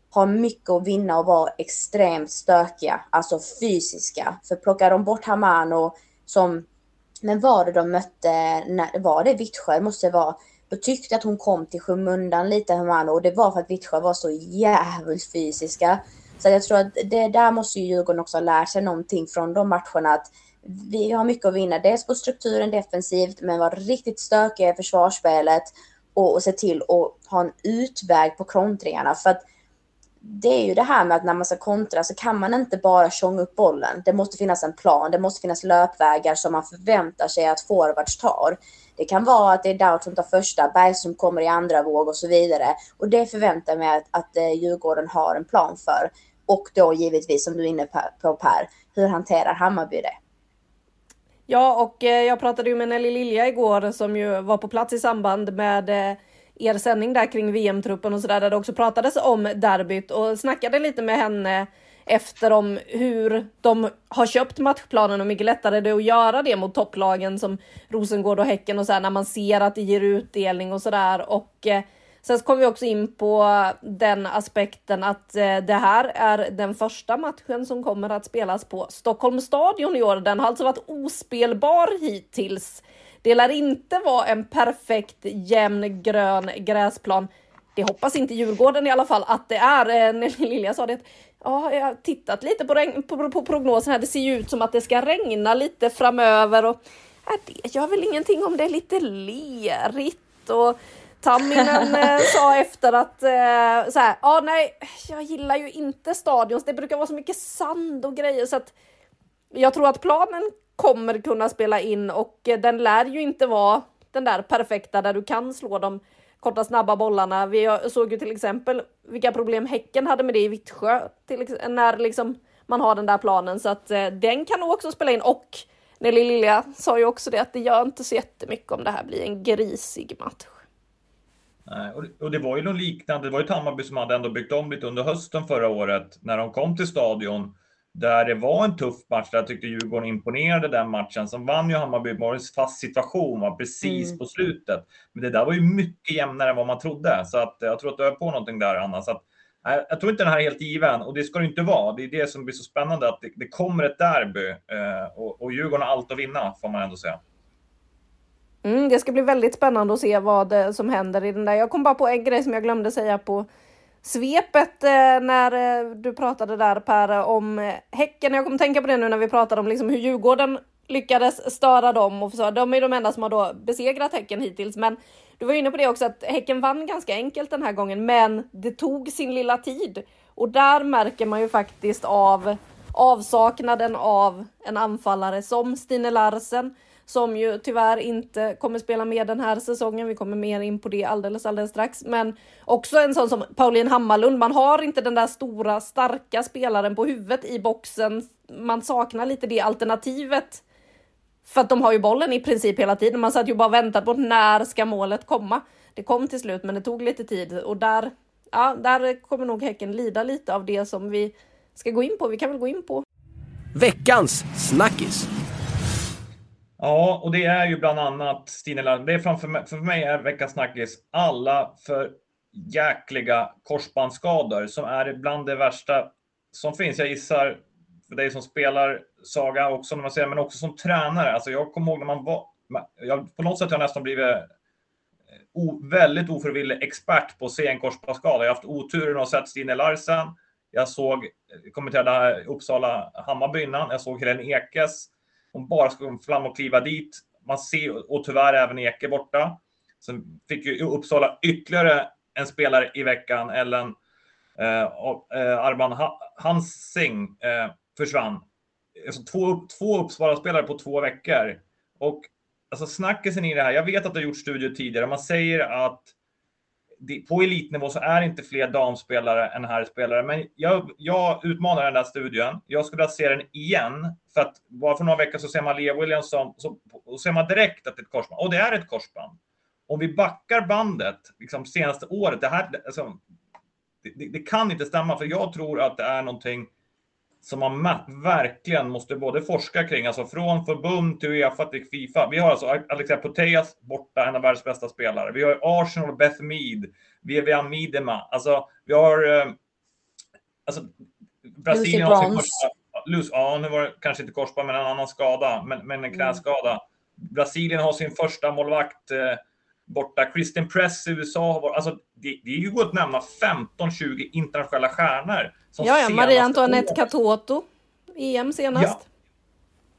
har mycket att vinna och vara extremt stökiga, alltså fysiska. För plockar de bort Hamano som, men var det de mötte, när, var det Vittsjö? måste vara då tyckte jag att hon kom till skymundan lite Hamano, och det var för att Vittsjö var så jävligt fysiska. Så jag tror att det där måste ju Djurgården också ha lärt sig någonting från de matcherna. Att vi har mycket att vinna, dels på strukturen defensivt, men vara riktigt stökiga i försvarsspelet och, och se till att ha en utväg på kontringarna. För att det är ju det här med att när man ska kontra så kan man inte bara tjonga upp bollen. Det måste finnas en plan, det måste finnas löpvägar som man förväntar sig att forwards tar. Det kan vara att det är Daut som tar första, Bergström kommer i andra våg och så vidare. Och det förväntar jag mig att, att eh, Djurgården har en plan för. Och då givetvis, som du är inne på Per, hur hanterar Hammarby det? Ja, och eh, jag pratade ju med Nelly Lilja igår som ju var på plats i samband med eh, er sändning där kring VM-truppen och sådär, där det också pratades om derbyt och snackade lite med henne efter om hur de har köpt matchplanen och mycket lättare det är att göra det mot topplagen som Rosengård och Häcken och så här, när man ser att det ger utdelning och sådär. Och eh, sen kom vi också in på den aspekten att eh, det här är den första matchen som kommer att spelas på Stockholms stadion i år. Den har alltså varit ospelbar hittills. Det lär inte vara en perfekt jämn grön gräsplan. Det hoppas inte Djurgården i alla fall att det är. Eh, Lilja sa det ja, jag har tittat lite på, regn, på, på prognosen här. Det ser ju ut som att det ska regna lite framöver och äh, det gör väl ingenting om det är lite lerigt och Tamminen eh, sa efter att eh, så här, ja nej, jag gillar ju inte stadions. Det brukar vara så mycket sand och grejer så att jag tror att planen kommer kunna spela in och eh, den lär ju inte vara den där perfekta där du kan slå de korta snabba bollarna. Vi såg ju till exempel vilka problem Häcken hade med det i Vittsjö till, när liksom man har den där planen så att eh, den kan nog också spela in och Nelly Lilja sa ju också det att det gör inte så jättemycket om det här blir en grisig match. Nej, och, det, och det var ju något liknande. Det var ju Hammarby som hade ändå byggt om lite under hösten förra året när de kom till stadion där det var en tuff match där jag tyckte Djurgården imponerade den matchen. Som vann ju Hammarby var fast situation var precis mm. på slutet. Men det där var ju mycket jämnare än vad man trodde. Så att jag tror att du är på någonting där Anna. Så att, jag tror inte den här är helt given och det ska det inte vara. Det är det som blir så spännande att det, det kommer ett derby eh, och, och Djurgården har allt att vinna får man ändå säga. Mm, det ska bli väldigt spännande att se vad som händer i den där. Jag kom bara på en grej som jag glömde säga på svepet eh, när eh, du pratade där Per om eh, Häcken. Jag kommer tänka på det nu när vi pratade om liksom hur Djurgården lyckades störa dem och så. De är de enda som har då besegrat Häcken hittills, men du var inne på det också att Häcken vann ganska enkelt den här gången, men det tog sin lilla tid och där märker man ju faktiskt av avsaknaden av en anfallare som Stine Larsen som ju tyvärr inte kommer spela med den här säsongen. Vi kommer mer in på det alldeles, alldeles strax. Men också en sån som Pauline Hammarlund. Man har inte den där stora, starka spelaren på huvudet i boxen. Man saknar lite det alternativet. För att de har ju bollen i princip hela tiden. Man satt ju bara och väntade på när ska målet komma. Det kom till slut, men det tog lite tid och där, ja, där kommer nog Häcken lida lite av det som vi ska gå in på. Vi kan väl gå in på. Veckans snackis. Ja, och det är ju bland annat Stine Larm. Det är framför mig, för mig är veckans snackis alla för jäkliga korsbandsskador som är bland det värsta som finns. Jag gissar för dig som spelar Saga också, när man säger, men också som tränare. Alltså jag kommer ihåg när man var... Jag, på något sätt har jag nästan blivit eh, o, väldigt ofrivillig expert på att se en korsbandsskada. Jag har haft oturen att sett Stine Larsen. Jag såg, eh, kommenterade Uppsala Hammarby innan. Jag såg Helene Ekes hon bara ska fram och kliva dit. Man ser, och tyvärr även Eke borta. Sen fick ju Uppsala ytterligare en spelare i veckan, Ellen eh, eh, ha Hansing eh, försvann. Alltså två, två Uppsala-spelare på två veckor. Och alltså snackisen i det här, jag vet att det har gjort studier tidigare, man säger att på elitnivå så är det inte fler damspelare än herrspelare. Men jag, jag utmanar den där studien. Jag skulle vilja se den igen. För att bara för några veckor så ser man Lea Williams som, så, och ser man direkt att det är ett korsband. Och det är ett korsband. Om vi backar bandet liksom senaste året, det här, alltså, det, det, det kan inte stämma. För jag tror att det är någonting som man verkligen måste både forska kring, alltså från förbund till Uefa till Fifa. Vi har alltså Alexia Putellas borta, en av världens bästa spelare. Vi har Arsenal Beth Mead, Vivian Miedema. Alltså, vi har... Eh, alltså, Brasilien har sin första... ja, nu var det kanske inte korsband, men en annan skada, men, men en knäskada. Mm. Brasilien har sin första målvakt eh, borta. Christian Press i USA har varit... Alltså, det, det är ju att nämna 15-20 internationella stjärnor Ja, ja, Maria Antoinette Katoto, EM senast. Ja,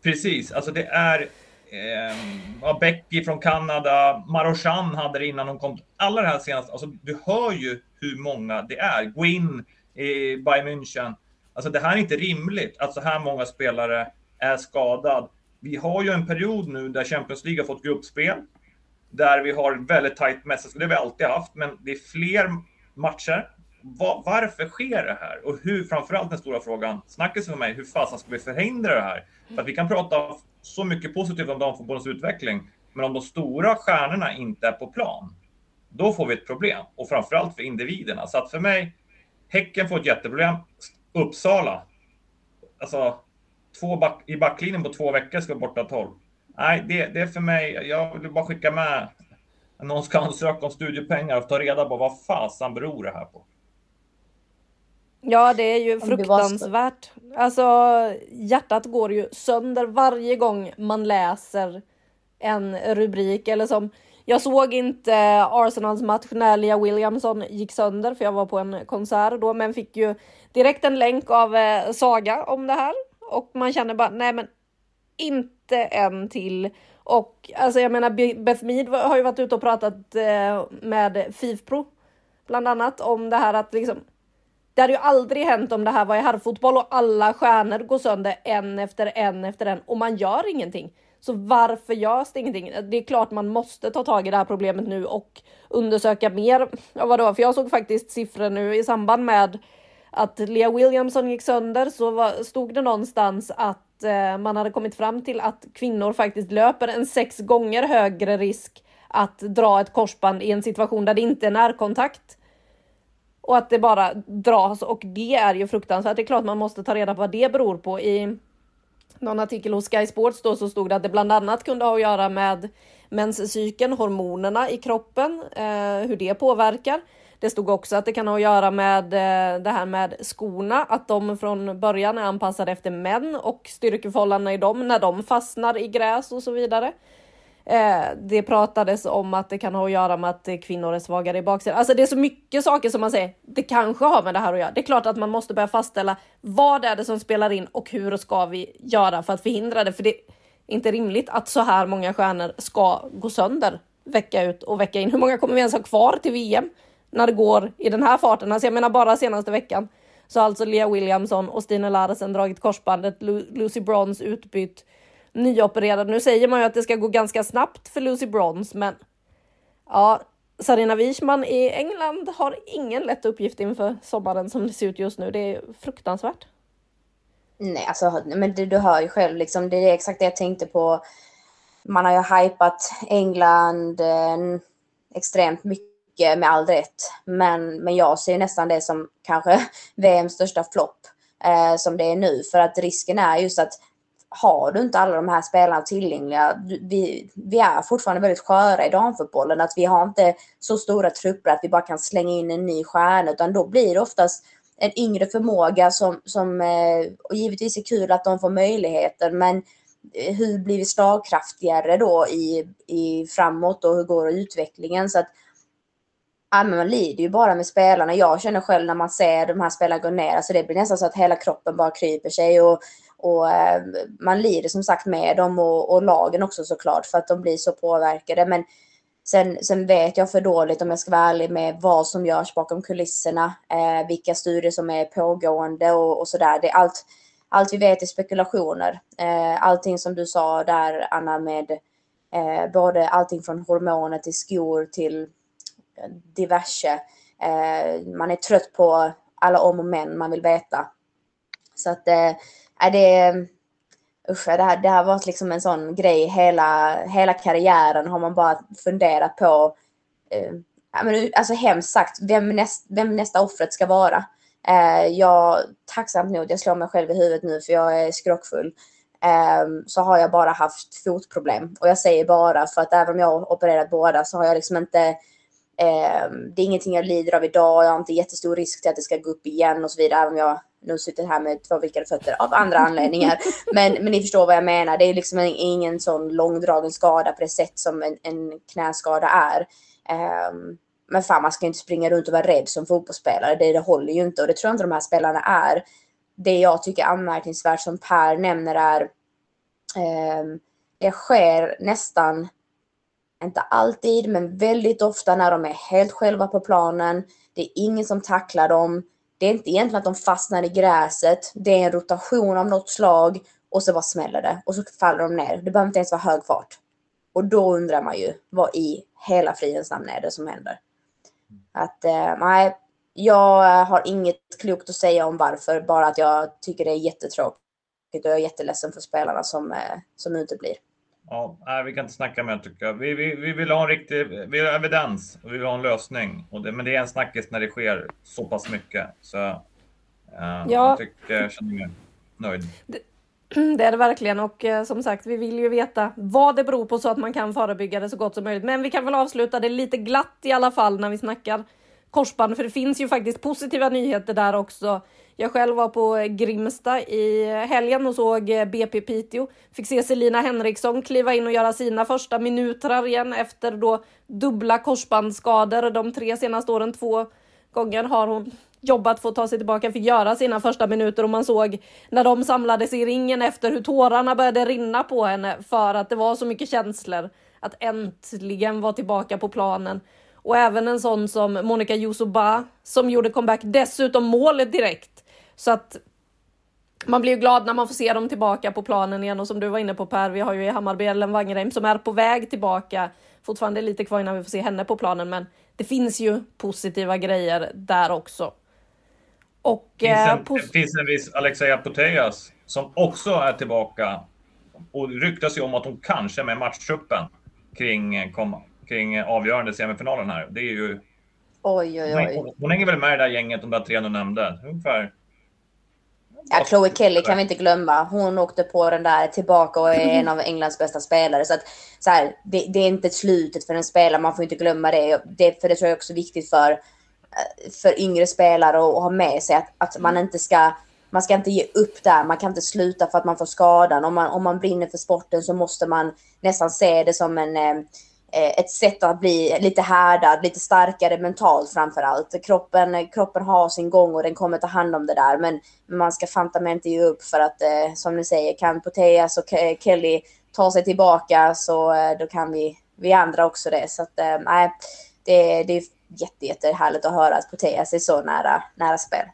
precis, alltså det är eh, Becky från Kanada, Marochan hade det innan hon kom. Alla det här senaste, alltså du hör ju hur många det är. Gwyn i Bayern München. Alltså det här är inte rimligt att så här många spelare är skadad. Vi har ju en period nu där Champions League har fått gruppspel. Där vi har väldigt tajt mästerskap, det har vi alltid haft, men det är fler matcher. Varför sker det här? Och hur, framförallt den stora frågan, snackisen för mig, hur fasen ska vi förhindra det här? För att vi kan prata så mycket positivt om damfotbollens utveckling, men om de stora stjärnorna inte är på plan, då får vi ett problem. Och framförallt för individerna. Så att för mig, Häcken får ett jätteproblem. Uppsala, alltså två back, i backlinjen på två veckor ska vara borta 12. Nej, det, det är för mig, jag vill bara skicka med någon ska ansöka om studiepengar och ta reda på vad fasen beror det här på. Ja, det är ju fruktansvärt. Alltså, hjärtat går ju sönder varje gång man läser en rubrik eller som jag såg inte Arsenals match när Lia Williamson gick sönder för jag var på en konsert då, men fick ju direkt en länk av eh, Saga om det här och man känner bara nej, men inte en till. Och alltså, jag menar, Beth Mead har ju varit ute och pratat eh, med Fifpro bland annat om det här att liksom det hade ju aldrig hänt om det här var i herrfotboll och alla stjärnor går sönder en efter en efter en och man gör ingenting. Så varför görs det ingenting? Det är klart man måste ta tag i det här problemet nu och undersöka mer. Ja, vadå? För jag såg faktiskt siffror nu i samband med att Lea Williamson gick sönder så var, stod det någonstans att Eh, man hade kommit fram till att kvinnor faktiskt löper en sex gånger högre risk att dra ett korsband i en situation där det inte är närkontakt. Och att det bara dras och det är ju fruktansvärt. Det är klart man måste ta reda på vad det beror på. I någon artikel hos Sky Sports då så stod det att det bland annat kunde ha att göra med menscykeln, hormonerna i kroppen, eh, hur det påverkar. Det stod också att det kan ha att göra med eh, det här med skorna, att de från början är anpassade efter män och styrkeförhållandena i dem när de fastnar i gräs och så vidare. Eh, det pratades om att det kan ha att göra med att kvinnor är svagare i baksidan. Alltså det är så mycket saker som man säger, det kanske har med det här att göra. Det är klart att man måste börja fastställa vad är det som spelar in och hur ska vi göra för att förhindra det? För det är inte rimligt att så här många stjärnor ska gå sönder vecka ut och vecka in. Hur många kommer vi ens ha kvar till VM när det går i den här farten? Alltså jag menar bara senaste veckan så har alltså Lea Williamson och Stina Larsen dragit korsbandet, Lu Lucy Bronze utbytt, nyopererad. Nu säger man ju att det ska gå ganska snabbt för Lucy Bronze, men ja, Sarina Wishman i England har ingen lätt uppgift inför sommaren som det ser ut just nu. Det är fruktansvärt. Nej, alltså, men du, du hör ju själv, liksom, det är exakt det jag tänkte på. Man har ju hypat England eh, extremt mycket med all rätt. Men, men jag ser ju nästan det som kanske VMs största flopp eh, som det är nu. För att risken är just att har du inte alla de här spelarna tillgängliga, vi, vi är fortfarande väldigt sköra i damfotbollen, att vi har inte så stora trupper att vi bara kan slänga in en ny stjärna, utan då blir det oftast en yngre förmåga som, som eh, och givetvis är kul att de får möjligheter, men eh, hur blir vi slagkraftigare då i, i framåt och hur går utvecklingen? Så att Ja, men man lider ju bara med spelarna. Jag känner själv när man ser de här spelarna gå ner, alltså det blir nästan så att hela kroppen bara kryper sig och, och eh, man lider som sagt med dem och, och lagen också såklart för att de blir så påverkade. Men sen, sen vet jag för dåligt om jag ska vara ärlig med vad som görs bakom kulisserna, eh, vilka studier som är pågående och, och sådär. Det är allt, allt vi vet är spekulationer. Eh, allting som du sa där Anna med eh, både allting från hormoner till skor till diverse. Eh, man är trött på alla om och men man vill veta. Så att eh, är det, usch, det, här, det har varit liksom en sån grej hela, hela karriären har man bara funderat på. Eh, men, alltså hemskt sagt, vem, näst, vem nästa offret ska vara. Eh, jag, tacksamt nog, jag slår mig själv i huvudet nu för jag är skrockfull. Ehm, så har jag bara haft fotproblem. Och jag säger bara för att även om jag har opererat båda så har jag liksom inte det är ingenting jag lider av idag. Jag har inte jättestor risk till att det ska gå upp igen och så vidare. Även om jag nu sitter här med två virkade fötter av andra anledningar. Men, men ni förstår vad jag menar. Det är liksom en, ingen sån långdragen skada på det sätt som en, en knäskada är. Um, men fan, man ska inte springa runt och vara rädd som fotbollsspelare. Det, det håller ju inte och det tror jag inte de här spelarna är. Det jag tycker är anmärkningsvärt som Per nämner är um, det sker nästan inte alltid, men väldigt ofta när de är helt själva på planen. Det är ingen som tacklar dem. det är inte egentligen att de fastnar i gräset. Det är en rotation av något slag och så bara smäller det och så faller de ner. Det behöver inte ens vara hög fart. Och då undrar man ju vad i hela fridens namn är det som händer. Att eh, nej, jag eh, har inget klokt att säga om varför, bara att jag tycker det är jättetråkigt och jag är jätteledsen för spelarna som, eh, som uteblir. Ja, nej, vi kan inte snacka mer tycker jag. Vi, vi, vi vill ha en riktig vi vill ha evidens och vi vill ha en lösning. Och det, men det är en snackis när det sker så pass mycket. Så eh, Ja. jag tycker jag känner mig nöjd. Det är det verkligen och eh, som sagt, vi vill ju veta vad det beror på så att man kan förebygga det så gott som möjligt. Men vi kan väl avsluta det lite glatt i alla fall när vi snackar korsband, för det finns ju faktiskt positiva nyheter där också. Jag själv var på Grimsta i helgen och såg eh, BP Piteå. Fick se Selina Henriksson kliva in och göra sina första minuter igen efter då dubbla korsbandsskador de tre senaste åren. Två gånger har hon jobbat för att ta sig tillbaka, fick göra sina första minuter och man såg när de samlades i ringen efter hur tårarna började rinna på henne för att det var så mycket känslor att äntligen vara tillbaka på planen. Och även en sån som Monica Yusuba som gjorde comeback, dessutom målet direkt. Så att man blir ju glad när man får se dem tillbaka på planen igen och som du var inne på Per, vi har ju i Hammarby Ellen Wangerheim som är på väg tillbaka. Fortfarande lite kvar innan vi får se henne på planen, men det finns ju positiva grejer där också. Och Det finns eh, en, pos- det finns en viss Alexia Putellas som också är tillbaka. Och ryktas ju om att hon kanske med matchtruppen kring, eh, kom, kring eh, avgörande semifinalen här. Det är ju... Oj, oj, oj. Hon, hon hänger väl med i det där gänget, de där tre du nämnde. Ungefär. Ja, Chloe Kelly kan vi inte glömma. Hon åkte på den där tillbaka och är en av Englands bästa spelare. Så att, så här, det, det är inte slutet för en spelare, man får inte glömma det. det. För det tror jag också är viktigt för, eh, för yngre spelare att, att ha med sig. Att, att man inte ska man ska inte ge upp där. Man kan inte sluta för att man får skadan. Om man, om man brinner för sporten så måste man nästan se det som en, eh, Eh, ett sätt att bli lite härdad, lite starkare mentalt framför allt. Kroppen, kroppen har sin gång och den kommer ta hand om det där. Men man ska fanta mig inte ge upp för att, eh, som ni säger, kan Poteas och Kelly ta sig tillbaka så eh, då kan vi, vi andra också det. Så att, eh, nej, det, det är jätte, jätte att höra att Poteas är så nära, nära spel.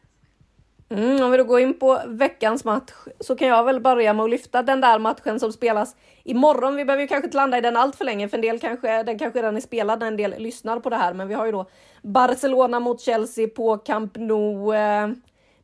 Mm, om vi då går in på veckans match så kan jag väl börja med att lyfta den där matchen som spelas imorgon. Vi behöver ju kanske inte landa i den allt för länge för en del kanske, den kanske redan är spelad när en del lyssnar på det här. Men vi har ju då Barcelona mot Chelsea på Camp Nou. Eh,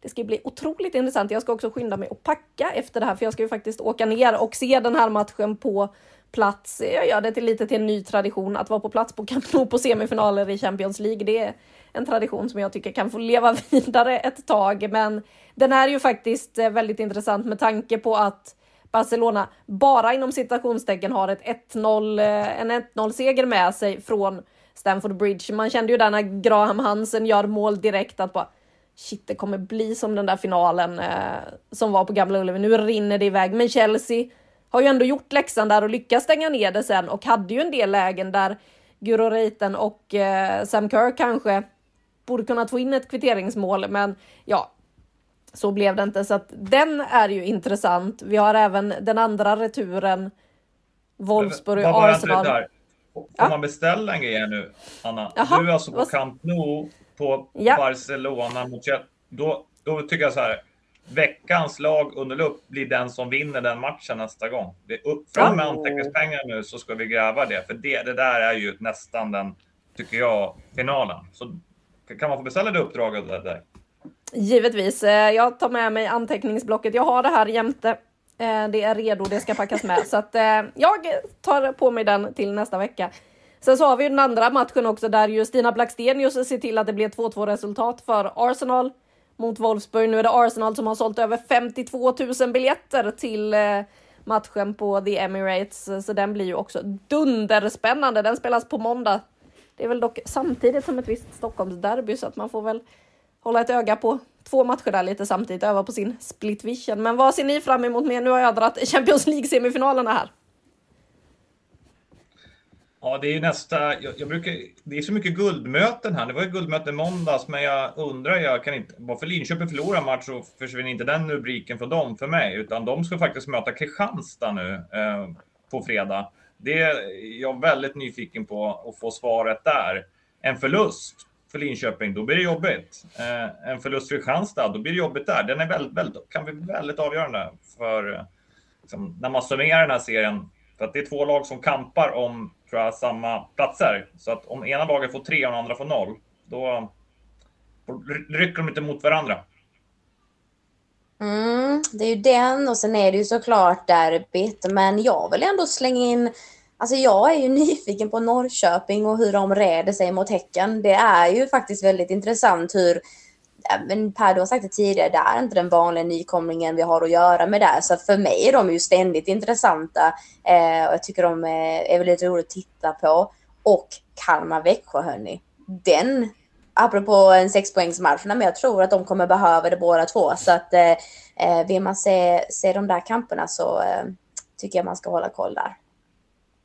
det ska bli otroligt intressant. Jag ska också skynda mig och packa efter det här för jag ska ju faktiskt åka ner och se den här matchen på plats. Jag gör det till lite till en ny tradition att vara på plats på Camp Nou på semifinaler i Champions League. Det är en tradition som jag tycker kan få leva vidare ett tag, men den är ju faktiskt eh, väldigt intressant med tanke på att Barcelona bara inom citationstecken har ett 1-0, eh, en 1-0 seger med sig från Stamford Bridge. Man kände ju där när Graham Hansen gör mål direkt att bara shit, det kommer bli som den där finalen eh, som var på Gamla Ullevi. Nu rinner det iväg, men Chelsea har ju ändå gjort läxan där och lyckats stänga ner det sen och hade ju en del lägen där Guro Reiten och eh, Sam Kerr kanske borde kunnat få in ett kvitteringsmål, men ja, så blev det inte. Så att den är ju intressant. Vi har även den andra returen. Wolfsburg Vad Arsenal. där? Får Ja. man beställa en grej nu, Anna? Jaha, Du är alltså på vad- Camp Nou på Ja. Barcelona mot. Då, då tycker jag så här. Veckans lag under lupp blir den som vinner den matchen nästa gång. Det är upp, fram med anteckningspengar nu så ska vi gräva det. För det, det där är ju nästan den, tycker jag, finalen. Så kan man få beställa det uppdraget där? där? Givetvis. Eh, Jag tar med mig anteckningsblocket. Jag har det här jämte. Eh, Det är redo, det ska packas med. Så att eh, jag tar på mig den till nästa vecka. Sen så har vi ju den andra matchen också där ju Stina Blackstenius ser till att det blir 2-2 resultat för Arsenal mot Wolfsburg. Nu är det Arsenal som har sålt över 52 000 biljetter till matchen på The Emirates. Så den blir ju också dunderspännande. Den spelas på måndag. Det är väl dock samtidigt som ett visst Stockholmsderby så att man får väl hålla ett öga på två matcher där lite samtidigt, öva på sin split vision. Men vad ser ni fram emot mer? Nu har jag dragit Champions League-semifinalerna här. Ja, det är ju nästa. Jag, jag brukar, det är så mycket guldmöten här. Det var ju guldmöte i måndags, men jag undrar, jag kan inte, bara för Linköping förlorar match så försvinner inte den rubriken från dem för mig, utan de ska faktiskt möta Kristianstad nu eh, på fredag. Det är jag väldigt nyfiken på att få svaret där. En förlust för Linköping, då blir det jobbigt. Eh, en förlust för Kristianstad, då blir det jobbigt där. Den är väldigt, väldigt, kan bli väldigt avgörande för liksom, när man summerar den här serien. För att det är två lag som kampar om tror jag, samma platser. Så att om ena laget får tre och den andra får noll, då rycker de inte mot varandra. Mm, det är ju den och sen är det ju såklart derbyt. Men jag vill ändå slänga in Alltså jag är ju nyfiken på Norrköping och hur de reder sig mot Häcken. Det är ju faktiskt väldigt intressant hur, men Per du har sagt det tidigare, det är inte den vanliga nykomlingen vi har att göra med där. Så för mig är de ju ständigt intressanta eh, och jag tycker de är, är väldigt roliga att titta på. Och Kalmar-Växjö hörni, den apropå en sexpoängsmatch, men jag tror att de kommer behöva det båda två. Så att eh, eh, vill man se, se de där kamperna så eh, tycker jag man ska hålla koll där.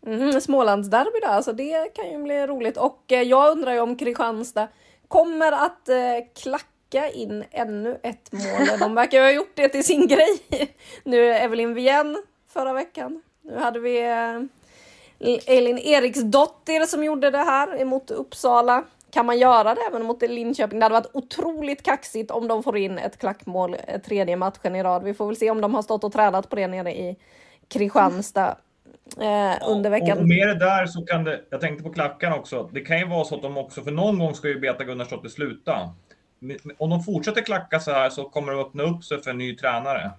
Mm, Smålandsderby där, alltså det kan ju bli roligt. Och eh, jag undrar ju om Kristianstad kommer att eh, klacka in ännu ett mål. De verkar ha gjort det till sin grej. Nu Evelyn Wien förra veckan. Nu hade vi eh, Elin Eriksdotter som gjorde det här emot Uppsala. Kan man göra det även mot Linköping? Det hade varit otroligt kaxigt om de får in ett klackmål eh, tredje matchen i rad. Vi får väl se om de har stått och tränat på det nere i Kristianstad eh, under veckan. Och med det där så kan det, jag tänkte på klackarna också, det kan ju vara så att de också, för någon gång ska ju Beta Gunnarsdotter sluta. Om de fortsätter klacka så här så kommer de öppna upp sig för en ny tränare.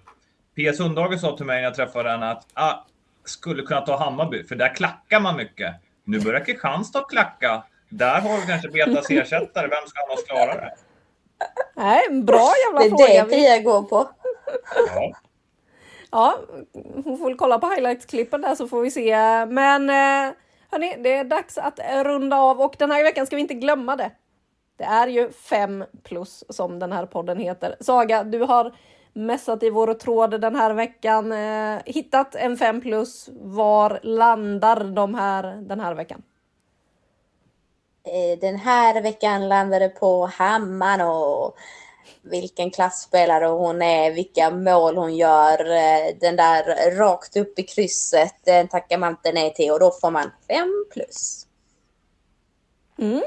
Pia Sundhage sa till mig när jag träffade henne att ah, skulle kunna ta Hammarby, för där klackar man mycket. Nu börjar Kristianstad klacka. Där har vi kanske Betas ersättare. Vem ska annars klara det? Nej, bra jävla fråga. Det är det Pia går på. Ja. Ja, hon får väl kolla på highlights-klippen där så får vi se. Men eh, hörni, det är dags att runda av och den här veckan ska vi inte glömma det. Det är ju 5 plus som den här podden heter. Saga, du har messat i vår tråd den här veckan. Eh, hittat en 5 plus. Var landar de här den här veckan? Eh, den här veckan landade på Hammarn och vilken klassspelare hon är, vilka mål hon gör. Eh, den där rakt upp i krysset, den tackar man inte nej till och då får man 5 plus. Mm.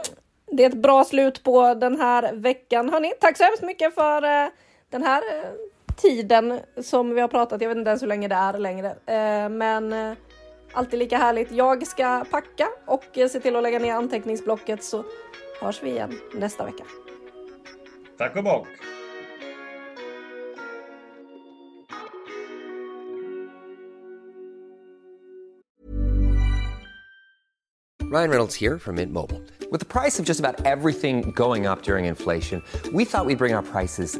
Det är ett bra slut på den här veckan. Hörni, tack så hemskt mycket för eh, den här tiden som vi har pratat. Jag vet inte ens hur länge det är längre, men alltid lika härligt. Jag ska packa och se till att lägga ner anteckningsblocket så hörs vi igen nästa vecka. Tack och bock! Ryan Reynolds here from Mint Mobile. With the price of just about everything going up during inflation, we thought we'd bring our prices